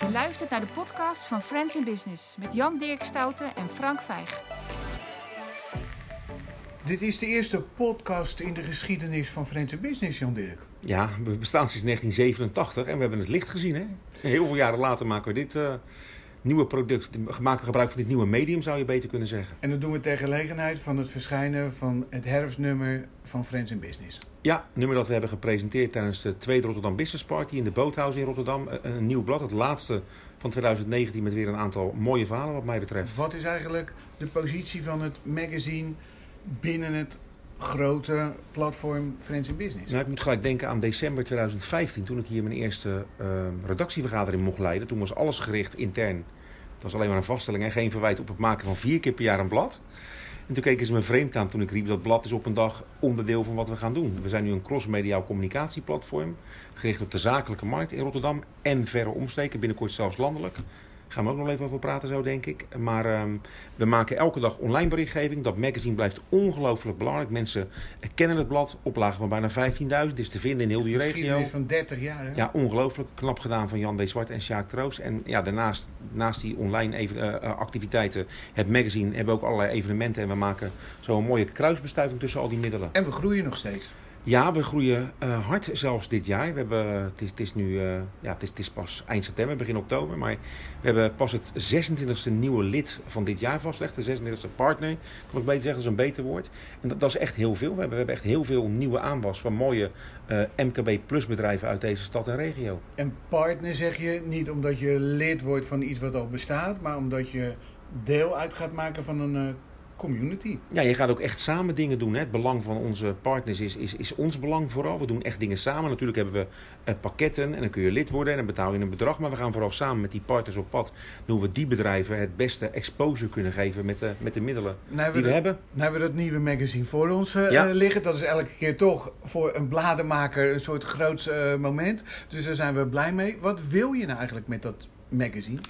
Je luistert naar de podcast van Friends in Business met Jan Dirk Stouten en Frank Vijg. Dit is de eerste podcast in de geschiedenis van Friends in Business, Jan Dirk. Ja, we bestaan sinds 1987 en we hebben het licht gezien. Hè? Heel veel jaren later maken we dit uh, nieuwe product. We maken gebruik van dit nieuwe medium, zou je beter kunnen zeggen. En dat doen we ter gelegenheid van het verschijnen van het herfstnummer van Friends in Business. Ja, nummer dat we hebben gepresenteerd tijdens de tweede Rotterdam Business Party in de Boothuis in Rotterdam. Een nieuw blad, het laatste van 2019 met weer een aantal mooie verhalen wat mij betreft. Wat is eigenlijk de positie van het magazine binnen het grote platform Friends in Business? Nou, ik moet gelijk denken aan december 2015, toen ik hier mijn eerste uh, redactievergadering mocht leiden. Toen was alles gericht intern. Het was alleen maar een vaststelling en geen verwijt op het maken van vier keer per jaar een blad. En toen keken ze me vreemd aan toen ik riep dat blad is op een dag onderdeel van wat we gaan doen. We zijn nu een crossmediaal communicatieplatform, gericht op de zakelijke markt in Rotterdam en verre omsteken, binnenkort zelfs landelijk. Gaan we ook nog even over praten zo, denk ik. Maar uh, we maken elke dag online berichtgeving. Dat magazine blijft ongelooflijk belangrijk. Mensen kennen het blad. Oplagen van bijna 15.000. is te vinden in heel die regio. is van 30 jaar. Hè? Ja, ongelooflijk. Knap gedaan van Jan D. Zwart en Sjaak Troost. En ja, daarnaast naast die online even, uh, activiteiten, het magazine, hebben we ook allerlei evenementen. En we maken zo'n mooie kruisbestuiving tussen al die middelen. En we groeien nog steeds. Ja, we groeien uh, hard zelfs dit jaar. We hebben, het, is, het is nu, uh, ja, het is, het is pas eind september, begin oktober. Maar we hebben pas het 26e nieuwe lid van dit jaar vastgelegd. De 26e partner, kan ik beter zeggen, dat is een beter woord. En dat, dat is echt heel veel. We hebben, we hebben echt heel veel nieuwe aanwas van mooie MKB bedrijven uit deze stad en regio. En partner zeg je niet omdat je lid wordt van iets wat al bestaat, maar omdat je deel uit gaat maken van een community. Ja, je gaat ook echt samen dingen doen. Hè. Het belang van onze partners is, is, is ons belang vooral. We doen echt dingen samen. Natuurlijk hebben we uh, pakketten en dan kun je lid worden en dan betaal je een bedrag. Maar we gaan vooral samen met die partners op pad. Doen we die bedrijven het beste exposure kunnen geven met de, met de middelen nou, die we, hebben. Nou hebben we dat nieuwe magazine voor ons uh, ja. liggen. Dat is elke keer toch voor een bladenmaker een soort groot uh, moment. Dus daar zijn we blij mee. Wat wil je nou eigenlijk met dat magazine?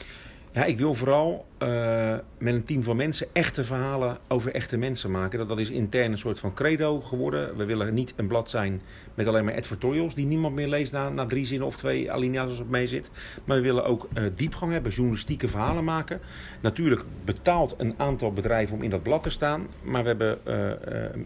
Ja, ik wil vooral uh, met een team van mensen echte verhalen over echte mensen maken. Dat, dat is intern een soort van credo geworden. We willen niet een blad zijn met alleen maar advertorials die niemand meer leest na, na drie zinnen of twee alinea's als het mee zit. Maar we willen ook uh, diepgang hebben, journalistieke verhalen maken. Natuurlijk betaalt een aantal bedrijven om in dat blad te staan. Maar we hebben uh,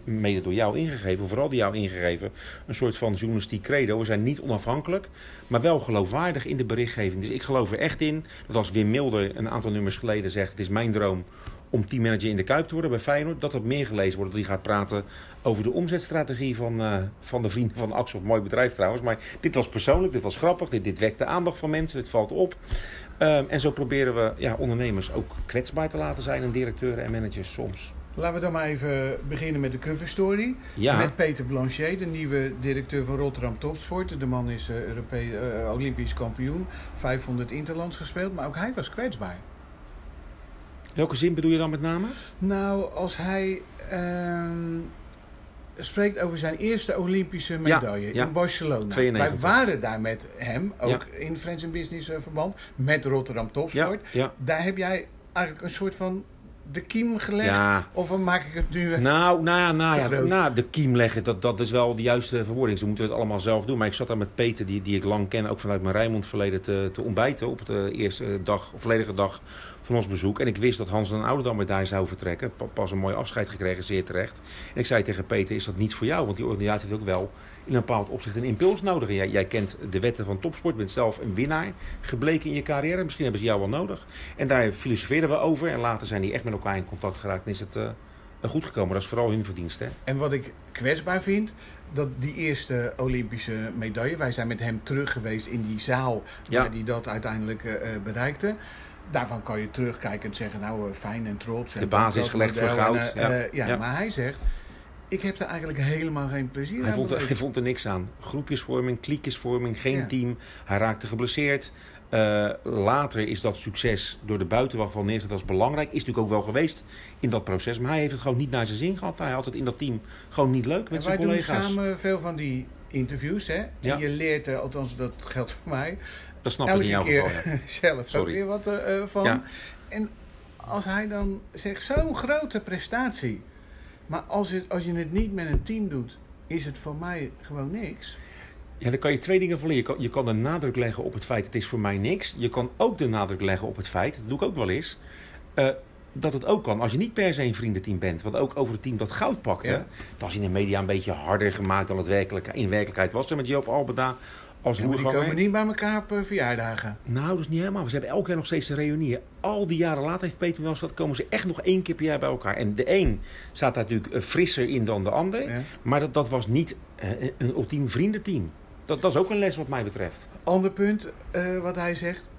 mede door jou ingegeven, vooral door jou ingegeven, een soort van journalistiek credo. We zijn niet onafhankelijk, maar wel geloofwaardig in de berichtgeving. Dus ik geloof er echt in dat als Wim Milder een aantal nummers geleden zegt: Het is mijn droom om teammanager in de Kuip te worden bij Feyenoord. Dat dat meer gelezen wordt. Dat hij gaat praten over de omzetstrategie van, uh, van de vrienden van Axel. Mooi bedrijf trouwens. Maar dit was persoonlijk, dit was grappig. Dit, dit wekt de aandacht van mensen. Het valt op. Um, en zo proberen we ja, ondernemers ook kwetsbaar te laten zijn. En directeuren en managers soms. Laten we dan maar even beginnen met de cover story. Ja. Met Peter Blanchet, de nieuwe directeur van Rotterdam Topsport. De man is uh, Europe uh, Olympisch kampioen. 500 interlands gespeeld. Maar ook hij was kwetsbaar. Welke zin bedoel je dan met name? Nou, als hij uh, spreekt over zijn eerste Olympische medaille ja, ja. in Barcelona. 92. Wij waren daar met hem, ook ja. in Friends and Business uh, verband, met Rotterdam Topsport. Daar heb jij eigenlijk een soort van de kiem gelegd? Ja. Of maak ik het nu Nou, nou nou, ja nou, de kiem leggen, dat, dat is wel de juiste verwoording. Ze moeten het allemaal zelf doen. Maar ik zat daar met Peter, die, die ik lang ken, ook vanuit mijn Rijnmond verleden, te, te ontbijten op de eerste dag, volledige dag van ons bezoek. En ik wist dat Hans en Ouderdam daar zou vertrekken. Pas een mooi afscheid gekregen, zeer terecht. En ik zei tegen Peter, is dat niet voor jou? Want die organisatie heeft ook wel in een bepaald opzicht een impuls nodig. En jij, jij kent de wetten van topsport, bent zelf een winnaar gebleken in je carrière. Misschien hebben ze jou wel nodig. En daar filosofeerden we over. En later zijn die echt met elkaar in contact geraakt. En is het uh, goed gekomen. Dat is vooral hun verdienst. Hè? En wat ik kwetsbaar vind, dat die eerste Olympische medaille, wij zijn met hem terug geweest in die zaal waar hij dat uiteindelijk uh, bereikte. Daarvan kan je terugkijken en zeggen, nou fijn en trots. De basis gelegd voor goud. En, uh, ja. Ja, maar hij zegt, ik heb er eigenlijk helemaal geen plezier hij aan. Vond er, hij vond er niks aan. Groepjesvorming, kliekjesvorming, geen ja. team. Hij raakte geblesseerd. Uh, later is dat succes door de buitenwacht van neergezet als belangrijk. Is natuurlijk ook wel geweest in dat proces. Maar hij heeft het gewoon niet naar zijn zin gehad. Hij had het in dat team gewoon niet leuk met en zijn wij collega's. Wij doen samen veel van die interviews. Hè? Ja. En je leert, er, althans dat geldt voor mij... Dat snap elke ik in jouw keer geval. Ja. zelf Sorry. weer wat uh, van. Ja. En als hij dan zegt, zo'n grote prestatie... Maar als, het, als je het niet met een team doet, is het voor mij gewoon niks. Ja, dan kan je twee dingen verliezen. Je kan, je kan de nadruk leggen op het feit, het is voor mij niks. Je kan ook de nadruk leggen op het feit, dat doe ik ook wel eens... Uh, dat het ook kan als je niet per se een vriendenteam bent. Want ook over het team dat goud pakte, ja. dat was in de media een beetje harder gemaakt dan het werkelijk, in werkelijkheid was. Met Joop Albeda als ja, die komen niet bij elkaar op uh, verjaardagen. Nou, dat is niet helemaal. Ze hebben elke jaar nog steeds een reunie. Al die jaren later heeft Peter wel dat komen ze echt nog één keer per jaar bij elkaar. En de een staat daar natuurlijk uh, frisser in dan de ander. Ja. Maar dat, dat was niet uh, een ultiem vriendenteam. Dat, dat is ook een les wat mij betreft. Ander punt wat hij zegt.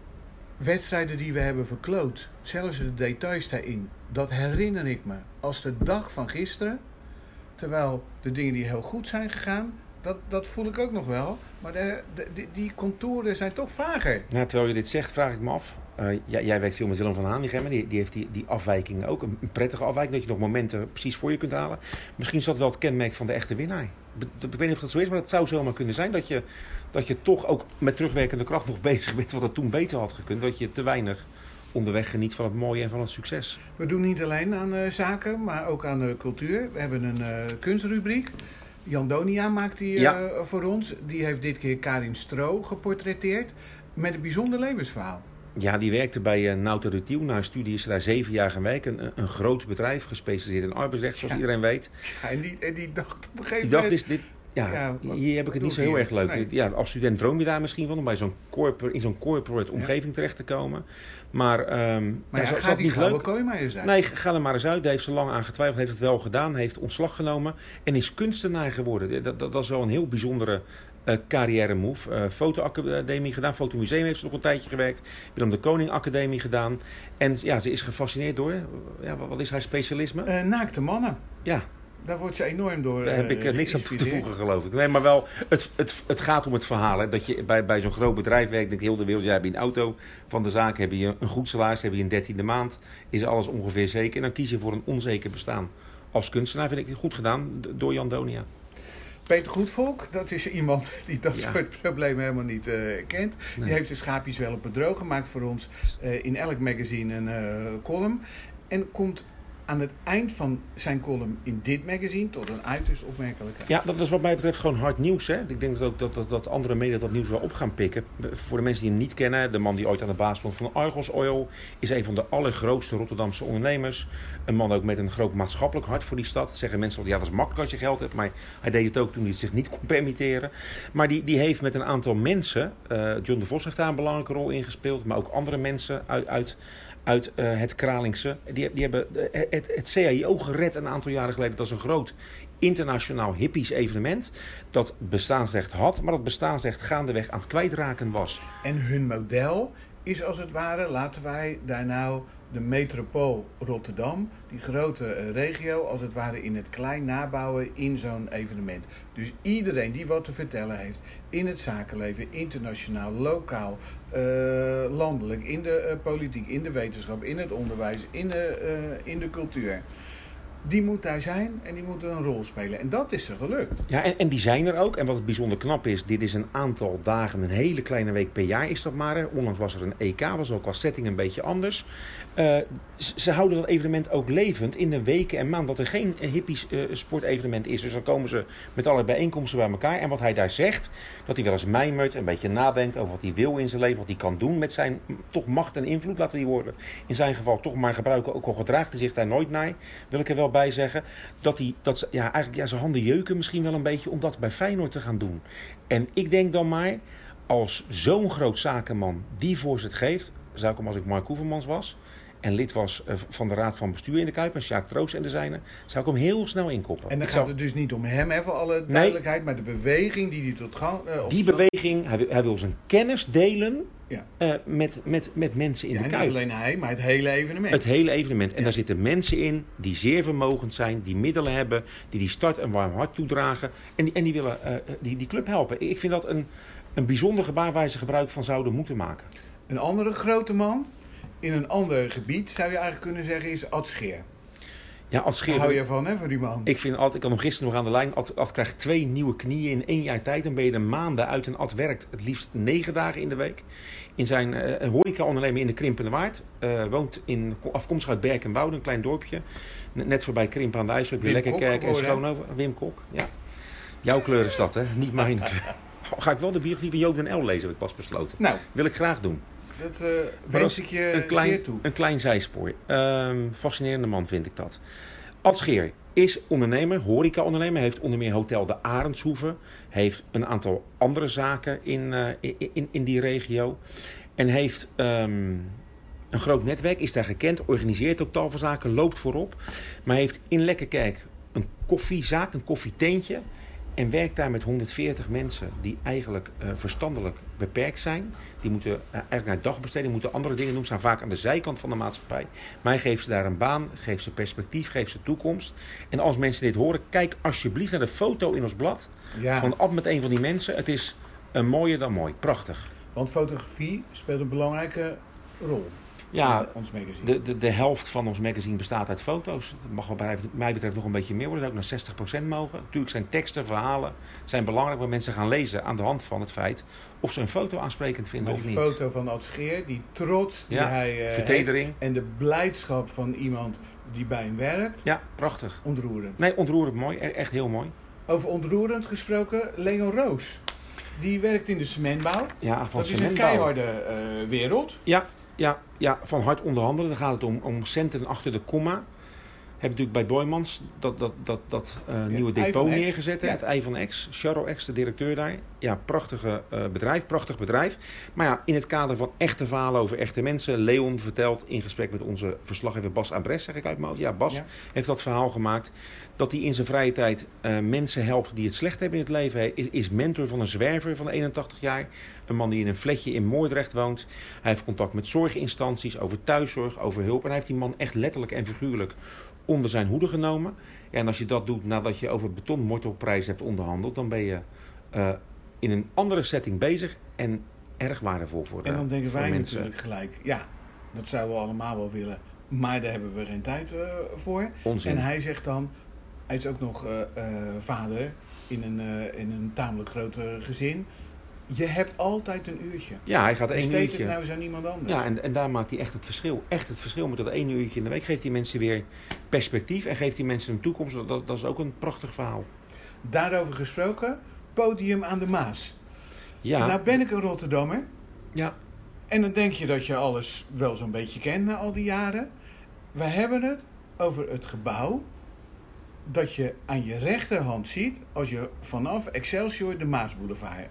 Wedstrijden die we hebben verkloot. Zelfs de details daarin. Dat herinner ik me als de dag van gisteren. Terwijl de dingen die heel goed zijn gegaan, dat, dat voel ik ook nog wel. Maar de, de, die, die contouren zijn toch vager. Nou, terwijl je dit zegt, vraag ik me af. Uh, jij, jij, werkt veel met Willem van Hanegem. Die, die heeft die, die afwijkingen ook. Een, prettige afwijking, dat je nog momenten precies voor je kunt halen. Misschien is dat wel het kenmerk van de echte winnaar. Ik weet niet of dat zo is, maar het zou zomaar kunnen zijn dat je, dat je toch ook met terugwerkende kracht nog bezig bent wat het toen beter had gekund. Dat je te weinig onderweg geniet van het mooie en van het succes. We doen niet alleen aan uh, zaken, maar ook aan uh, cultuur. We hebben een uh, kunstrubriek. Jan Donia maakt die ja. uh, voor ons. Die heeft dit keer Karin Stro geportretteerd met een bijzonder levensverhaal. Ja, die werkte bij uh, Nauta Rutiel. Na een studie is ze daar zeven jaar gaan werken. Een, een groot bedrijf, gespecialiseerd in arbeidsrecht, zoals ja. iedereen weet. Ja, en, die, en die dacht op een gegeven die moment... dacht, is dit, ja, ja wat, hier heb ik het niet zo heel erg leuk. Nee. Ja, als student droom je daar misschien van om bij zo'n corporate, in zo'n corporate omgeving ja. terecht te komen. Maar, um, maar ja, ja, gaat die niet leuk. Kooi maar eens uit. Nee, ga er maar eens uit. Daar heeft ze lang aan getwijfeld, heeft het wel gedaan, heeft ontslag genomen en is kunstenaar geworden. Dat, dat, dat is wel een heel bijzondere uh, carrière move. Uh, fotoacademie gedaan, fotomuseum heeft ze nog een tijdje gewerkt. Willem de Koning Academie gedaan. En ja, ze is gefascineerd door, ja, wat is haar specialisme? Uh, naakte mannen. Ja, daar wordt ze enorm door. Daar heb ik uh, niks aan toe te voegen, geloof ik. Nee, maar wel, het, het, het gaat om het verhaal. Hè, dat je bij, bij zo'n groot bedrijf werkt, denk heel de wereld, jij hebt een auto van de zaak, heb je een goed salaris, heb je een dertiende maand, is alles ongeveer zeker. En dan kies je voor een onzeker bestaan. Als kunstenaar vind ik goed gedaan door Jan Donia. Peter Goedvolk, dat is iemand die dat ja. soort problemen helemaal niet uh, kent. Nee. Die heeft de schaapjes wel op het droog gemaakt voor ons. Uh, in elk magazine een column. En komt aan het eind van zijn column in dit magazine tot een uiterst opmerkelijke. Ja, dat is wat mij betreft gewoon hard nieuws. Hè? Ik denk dat ook dat, dat, dat andere media dat nieuws wel op gaan pikken. Voor de mensen die hem niet kennen, de man die ooit aan de baas stond van Argos Oil, is een van de allergrootste Rotterdamse ondernemers. Een man ook met een groot maatschappelijk hart voor die stad. Dat zeggen mensen ja, dat is makkelijk als je geld hebt, maar hij deed het ook toen hij het zich niet kon permitteren. Maar die, die heeft met een aantal mensen, uh, John de Vos heeft daar een belangrijke rol in gespeeld, maar ook andere mensen uit, uit uit uh, het Kralingse. Die, die hebben het, het CAIO gered een aantal jaren geleden. Dat is een groot internationaal hippies evenement. Dat bestaansrecht had, maar dat bestaansrecht gaandeweg aan het kwijtraken was. En hun model is als het ware, laten wij daar nou de metropool Rotterdam, die grote uh, regio, als het ware in het klein nabouwen in zo'n evenement. Dus iedereen die wat te vertellen heeft in het zakenleven, internationaal, lokaal, uh, landelijk, in de uh, politiek, in de wetenschap, in het onderwijs, in de, in de cultuur die moet daar zijn en die moeten een rol spelen. En dat is er gelukt. Ja, en, en die zijn er ook. En wat het bijzonder knap is, dit is een aantal dagen, een hele kleine week per jaar is dat maar. Onlangs was er een EK, was ook qua setting een beetje anders. Uh, ze houden dat evenement ook levend in de weken en maanden dat er geen hippies uh, sportevenement is. Dus dan komen ze met alle bijeenkomsten bij elkaar. En wat hij daar zegt, dat hij wel eens mijmert, een beetje nadenkt over wat hij wil in zijn leven, wat hij kan doen met zijn toch macht en invloed, laten we die woorden in zijn geval toch maar gebruiken. Ook al gedraagt hij zich daar nooit naar, wil ik er wel bij zeggen. Dat hij, dat ja, eigenlijk ja, zijn handen jeuken misschien wel een beetje om dat bij Feyenoord te gaan doen. En ik denk dan maar, als zo'n groot zakenman die voorzet geeft, zou ik hem als ik Mark Hoevermans was en lid was van de raad van bestuur in de Kuip, en Sjaak Troost en de zijne, zou ik hem heel snel inkoppen. En dan ik gaat zou... het dus niet om hem, even alle duidelijkheid, nee. maar de beweging die hij tot gang... Uh, die beweging, hij wil, hij wil, zijn kennis delen ja. uh, met, met, met mensen in ja, de Kuip. niet alleen hij, maar het hele evenement. Het hele evenement. En ja. daar zitten mensen in die zeer vermogend zijn, die middelen hebben, die die start een warm hart toedragen en die, en die willen uh, die, die club helpen. Ik vind dat een, een bijzonder gebaar waar ze gebruik van zouden moeten maken. Een andere grote man in een ander gebied, zou je eigenlijk kunnen zeggen, is Ad Scheer. Ja, Ad Scheer. Daar hou je van, hè, voor die man? Ik vind Ad, ik had hem gisteren nog aan de lijn. Ad, Ad krijgt twee nieuwe knieën in één jaar tijd. Dan ben je er maanden uit en Ad werkt het liefst negen dagen in de week. In zijn uh, horeca-ondernemer in de Krimpende Waard. Uh, woont in, afkomstig uit Berk en Wouden, een klein dorpje. Net voorbij Krimpen aan de IJssel. Je Lekkerkerk en Schoonover. Wim Kok, ja. Jouw kleur is dat, hè? Niet mijn kleur. ga ik wel de biografie van Joop den L lezen, heb ik pas besloten. Nou, Wil ik graag doen. Dat eh wens ik je een klein, toe. Een klein zijspoor. Ehm, fascinerende man vind ik dat. Ad Scheer is ondernemer, horeca-ondernemer. Heeft onder meer Hotel de Arendshoeve. Heeft een aantal andere zaken in, eh, in, in, in die regio. En heeft ehm, een groot netwerk, is daar gekend. Organiseert ook tal van zaken, loopt voorop. Maar heeft in Lekkerkerk een koffiezaak, een koffietentje. En werkt daar met 140 mensen die eigenlijk eh, verstandelijk beperkt zijn. Die moeten eh, eigenlijk naar dagbesteding, moeten andere dingen doen. Staan vaak aan de zijkant van de maatschappij. Maar hij geeft ze daar een baan, geeft ze perspectief, geeft ze toekomst. En als mensen dit horen, kijk alsjeblieft naar de foto in ons blad. Ja, Van Ad met een van die mensen. Het is een mooier dan mooi. Prachtig. want fotografie speelt een belangrijke rol Ja, ons magazine. de, de, de helft van ons magazine bestaat uit foto's. Dat mag wat mij- mij betreft nog een beetje meer worden. Dat zou ook naar 60% mogen. Natuurlijk zijn teksten, verhalen zijn belangrijk. Maar mensen gaan lezen aan de hand van het feit of ze een foto aansprekend vinden Maar of niet. foto van Ad Scheer, die trots die Ja, hij eh, Vertedering. heeft en de blijdschap van iemand die bij hem werkt, Ja, prachtig. ontroerend. Nee, ontroerend mooi. E- Echt heel mooi. Over ontroerend gesproken, Leo Roos. Die werkt in de cementbouw. Ja, van dat is een cementbouw. keiharde eh, wereld. Ja, ja, ja, van hard onderhandelen. Dan gaat het om, om centen achter de komma. Heb natuurlijk bij Boymans dat, dat, dat, dat eh, nieuwe depot neergezet. Ja. Het ei van X. Charles X, de directeur daar. Ja, prachtige eh, bedrijf, prachtig bedrijf. Maar ja, in het kader van echte verhalen over echte mensen. Leon vertelt in gesprek met onze verslaggever Bas Abres, zeg ik uit mijn hoofd. Ja, Bas Ja. heeft dat verhaal gemaakt. Dat hij in zijn vrije tijd eh, mensen helpt die het slecht hebben in het leven. Hij is, is mentor van een zwerver van 81 jaar. Een man die in een flatje in Moordrecht woont. Hij heeft contact met zorginstanties over thuiszorg, over hulp. En hij heeft die man echt letterlijk en figuurlijk onder zijn hoede genomen. Ja, en als je dat doet nadat je over betonmortelprijs hebt onderhandeld, dan ben je eh, in een andere setting bezig en erg waardevol voor, de, En dan denken wij mensen. natuurlijk gelijk, ja, dat zouden we allemaal wel willen. Maar daar hebben we geen tijd eh, voor. Onzin. En hij zegt dan, hij is ook nog eh, vader in een, in een tamelijk groot gezin. Je hebt altijd een uurtje. Ja, hij gaat één Besteed uurtje. het nou eens aan iemand anders. Ja, en, en daar maakt hij echt het verschil. Echt het verschil met dat één uurtje in de week. Geeft hij mensen weer perspectief en geeft hij mensen een toekomst. Dat, dat, dat is ook een prachtig verhaal. Daarover gesproken, podium aan de Maas. Ja, Nou ben ik een Rotterdammer. ja, En dan denk je dat je alles wel zo'n beetje kent na al die jaren. We hebben het over het gebouw dat je aan je rechterhand ziet als je vanaf Excelsior de Maasboulevard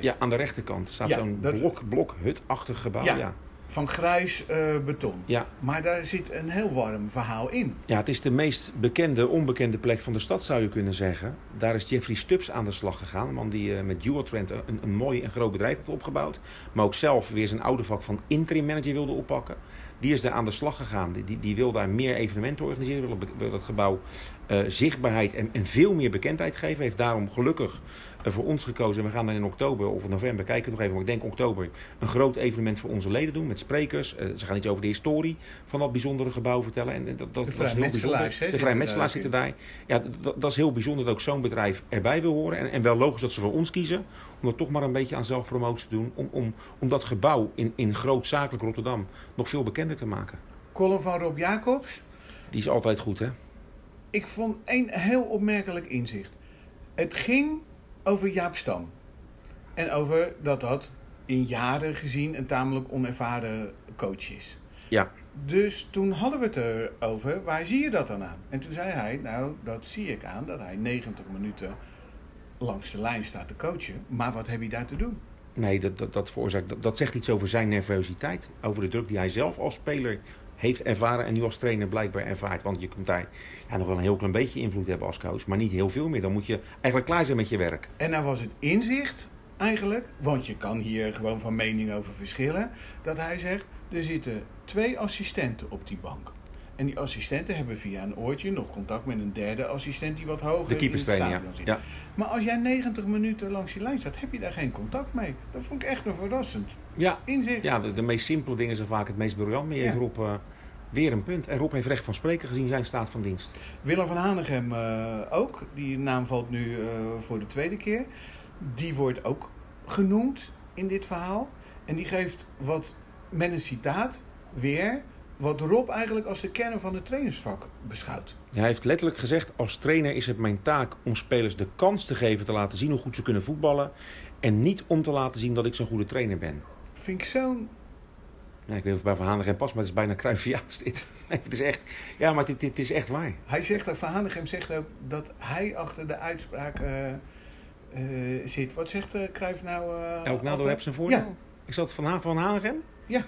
ja, aan de rechterkant staat Ja, zo'n dat- blok, blokhutachtig gebouw. Ja. Ja. Van grijs eh, beton. Ja. Maar daar zit een heel warm verhaal in. ja, het is de meest bekende, onbekende plek van de stad zou je kunnen zeggen. Daar is Jeffrey Stubbs aan de slag gegaan. Een man die eh, met Dual Trend een, een mooi en groot bedrijf heeft opgebouwd. Maar ook zelf weer zijn oude vak van interim manager wilde oppakken. Die is daar aan de slag gegaan. Die, die, die wil daar meer evenementen organiseren. Wil, dat gebouw eh, zichtbaarheid en, en veel meer bekendheid geven. Heeft daarom gelukkig voor ons gekozen. We gaan dan in oktober of november, kijken nog even. Maar ik denk oktober een groot evenement voor onze leden doen. Met sprekers. Eh, ze gaan iets over de historie van dat bijzondere gebouw vertellen. En, en dat, dat, is heel bijzonder. De vrijmetselaars zitten daar. Ja, dat, dat is heel bijzonder dat ook zo'n bedrijf erbij wil horen. En, en wel logisch dat ze voor ons kiezen. Om dat toch maar een beetje aan zelfpromotie te doen. Om, om, om dat gebouw in, in groot zakelijk Rotterdam nog veel bekender te maken. Column van Rob Jacobs. Die is altijd goed, hè? Ik vond één heel opmerkelijk inzicht. Het ging over Jaap Stam. En over dat dat in jaren gezien een tamelijk onervaren coach is. Ja. Dus toen hadden we het erover, waar zie je dat dan aan? En toen zei hij, nou, dat zie ik aan dat hij 90 minuten langs de lijn staat te coachen. Maar wat heb je daar te doen? Nee, dat, dat, dat, veroorzaakt, dat, dat zegt iets over zijn nervositeit. Over de druk die hij zelf als speler heeft ervaren en nu als trainer blijkbaar ervaart. Want je kunt daar ja, nog wel een heel klein beetje invloed hebben als coach, maar niet heel veel meer. Dan moet je eigenlijk klaar zijn met je werk. En nou was het inzicht eigenlijk, want je kan hier gewoon van mening over verschillen, dat hij zegt, er zitten twee assistenten op die bank. En die assistenten hebben via een oortje nog contact met een derde assistent die wat hoger De in het stadion zit. ja. Maar als jij 90 minuten langs die lijn staat, heb je daar geen contact mee. Dat vond ik echt een verrassend Ja, inzicht. ja de, de meest simpele dingen zijn vaak het meest briljant. Ja. Rob eh, weer een punt. En Rob heeft recht van spreken gezien zijn staat van dienst. Willem van Hanegem eh, ook. Die naam valt nu eh, voor de tweede keer. Die wordt ook genoemd in dit verhaal. En die geeft wat met een citaat weer wat Rob eigenlijk als de kern van het trainersvak beschouwt. Hij heeft letterlijk gezegd: als trainer is het mijn taak om spelers de kans te geven te laten zien hoe goed ze kunnen voetballen. En niet om te laten zien dat ik zo'n goede trainer ben. Vind ik zo'n Ja, ik weet of het bij Van Hanegem past, maar het is bijna Cruyffiaans dit. Nee, het is echt, ja, maar dit, dit is echt waar. Hij zegt, dat Van Hanegem zegt ook dat hij achter de uitspraak eh, eh, zit. Wat zegt uh, Cruijff nou? eh, Elk nadeel heeft zijn voordeel. Ja, Is dat Van, Ha- van Hanegem? Ja.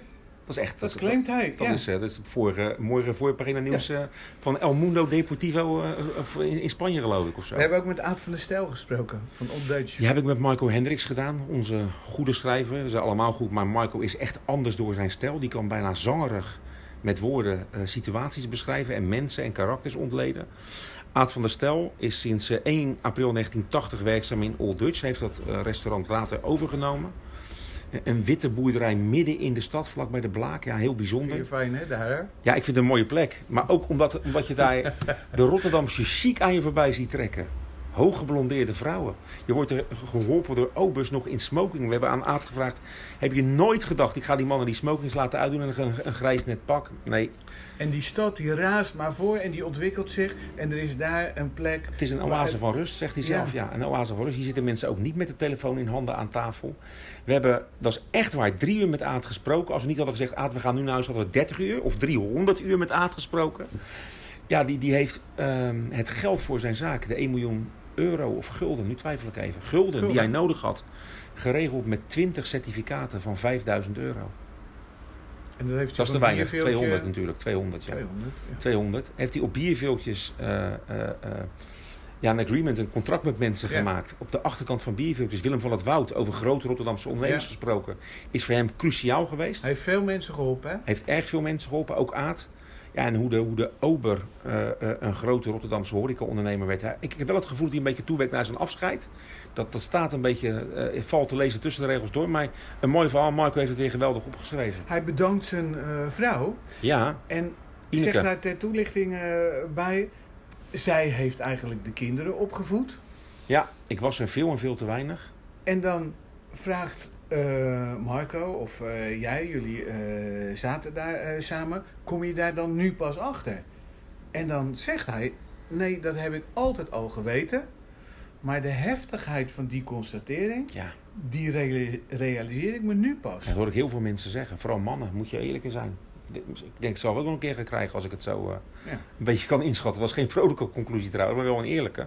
Dat is echt... dat is- claimt hij. Dat ja. is, eh, dat is het vorige, mooie voorpagina nieuws eh, van El Mundo Deportivo eh, in, in Spanje geloof ik of zo. We hebben ook met Aad van der Stijl gesproken, van Op Deutsch. Die heb ik met Michael Hendricks gedaan, onze goede schrijver. Ze zijn allemaal goed, maar Michael is echt anders door zijn stijl. Die kan bijna zangerig met woorden eh, situaties beschrijven en mensen en karakters ontleden. Aad van der Stel is sinds eh, 1 april 1980 werkzaam in Old Dutch. Hij heeft dat eh, restaurant later overgenomen. Een witte boerderij midden in de stad, vlakbij de Blaak. Ja, heel bijzonder. je fijn, hè, daar? hè? Ja, ik vind het een mooie plek. Maar ook omdat, omdat je daar de Rotterdamse chic aan je voorbij ziet trekken. Hooggeblondeerde vrouwen. Je wordt er geholpen door obers nog in smoking. We hebben aan Aad gevraagd: heb je nooit gedacht, ik ga die mannen die smokings laten uitdoen en een, een grijs net pak? Nee, En die stad die raast maar voor en die ontwikkelt zich. En er is daar een plek. het is een oase van rust, zegt hij zelf. Ja. een oase van rust. Hier zitten mensen ook niet met de telefoon in handen aan tafel. We hebben, dat is echt waar, drie uur met Aad gesproken. Als we niet hadden gezegd, Aad, we gaan nu naar huis, hadden we 30 uur of 300 uur met Aad gesproken. Ja, die, die heeft ehm, het geld voor zijn zaak, de 1 miljoen euro of gulden, nu twijfel ik even, gulden, die hij nodig had, geregeld met 20 certificaten van 5000 euro. En dat, heeft Dat is te weinig, bierveeltje- 200 natuurlijk, 200 ja. 200, ja. 200. Heeft hij op bierveeltjes eh, eh, eh, ja, een agreement, een contract met mensen Ja. gemaakt. Op de achterkant van bierveeltjes, Willem van het Woud, over grote Rotterdamse ondernemers Ja. gesproken, is voor hem cruciaal geweest. Hij heeft veel mensen geholpen, hè? Heeft erg veel mensen geholpen, ook Aad. Ja, en hoe de, hoe de Ober eh, eh, een grote Rotterdamse horecaondernemer werd. Ik, heb wel het gevoel dat hij een beetje toewerkt naar zijn afscheid. Dat, dat staat een beetje, eh, valt te lezen tussen de regels door. Maar een mooi verhaal, Marco heeft het weer geweldig opgeschreven. Hij bedankt zijn vrouw. Ja, En Ineke. zegt daar ter toelichting bij... Zij heeft eigenlijk de kinderen opgevoed. ja, ik was er veel en veel te weinig. En dan vraagt eh, Marco of eh, jij, jullie eh, zaten daar samen, kom je daar dan nu pas achter? En dan zegt hij, nee, dat heb ik altijd al geweten. Maar de heftigheid van die constatering, Ja, die reali- realiseer ik me nu pas. dat hoor ik heel veel mensen zeggen. Vooral mannen, moet je eerlijk zijn. Ik denk, ik zal het ook nog een keer gaan krijgen als ik het zo Ja. een beetje kan inschatten. Dat was geen vrolijke conclusie trouwens, maar wel een eerlijke.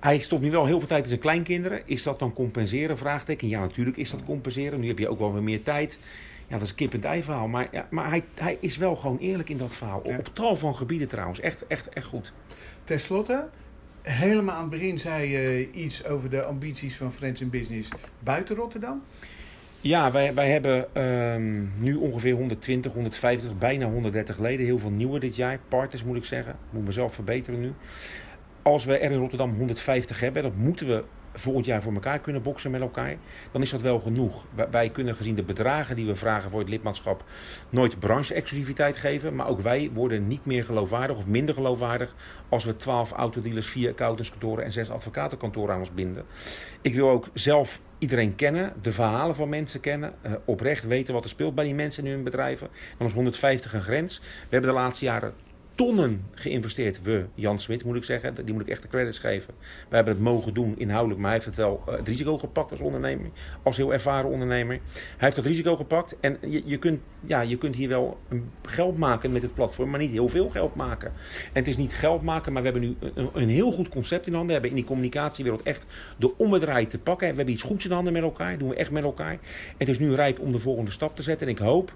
Hij stopt nu wel heel veel tijd in zijn kleinkinderen. Is dat dan compenseren? Vraagteken. Ja, natuurlijk is dat compenseren. Nu heb je ook wel weer meer tijd. Ja, dat is een kip-en-ei verhaal. Maar, ja, maar hij, hij is wel gewoon eerlijk in dat verhaal. Ja. Op tal van gebieden trouwens. Echt, echt, echt goed. Ten slotte, helemaal aan het begin zei je iets over de ambities van Friends in Business buiten Rotterdam. Ja, wij, wij hebben ehm, nu ongeveer 120, 150, bijna 130 leden. Heel veel nieuwe dit jaar. Partners moet ik zeggen. Ik moet mezelf verbeteren nu. Als we er in Rotterdam 150 hebben, dat moeten we volgend jaar voor elkaar kunnen boksen met elkaar. Dan is dat wel genoeg. Wij- kunnen gezien de bedragen die we vragen voor het lidmaatschap nooit branche-exclusiviteit geven. Maar ook wij worden niet meer geloofwaardig of minder geloofwaardig als we 12 autodealers, 4 accountantskantoren en 6 advocatenkantoren aan ons binden. Ik wil ook zelf iedereen kennen, de verhalen van mensen kennen, eh, oprecht weten wat er speelt bij die mensen in hun bedrijven. Dan is 150 een grens. We hebben de laatste jaren tonnen geïnvesteerd. We, Jan Smit moet ik zeggen, die moet ik echt de credits geven. We hebben het mogen doen inhoudelijk, maar hij heeft het wel eh, het risico gepakt als ondernemer, als heel ervaren ondernemer. Hij heeft dat risico gepakt en je, je, kunt, ja, je kunt hier wel geld maken met het platform, maar niet heel veel geld maken. En het is niet geld maken, maar we hebben nu een, een heel goed concept in handen. We hebben in die communicatiewereld echt de ommedraai te pakken. We hebben iets goeds in handen met elkaar, doen we echt met elkaar. Het is nu rijp om de volgende stap te zetten. En ik hoop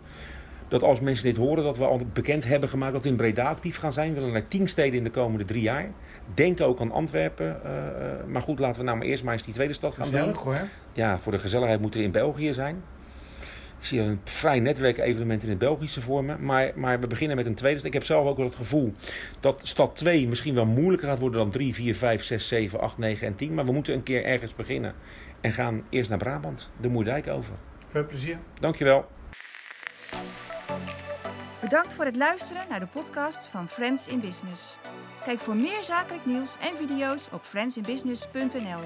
dat als mensen dit horen, dat we al bekend hebben gemaakt dat we in Breda actief gaan zijn. We willen naar tien steden in de komende drie jaar. Denken ook aan Antwerpen. eh, eh, maar goed, laten we nou maar eerst maar eens die tweede stad gaan doen. Hoor. Ja, voor de gezelligheid moeten we in België zijn. Ik zie een vrij netwerkevenement in het Belgische voor me. Maar, maar we beginnen met een tweede stad. Ik heb zelf ook wel het gevoel dat stad 2 misschien wel moeilijker gaat worden dan 3, 4, 5, 6, 7, 8, 9 en 10. Maar we moeten een keer ergens beginnen. En gaan eerst naar Brabant, de Moerdijk over. Veel plezier. Dankjewel. Bedankt voor het luisteren naar de podcast van Friends in Business. Kijk voor meer zakelijk nieuws en video's op friendsinbusiness.nl.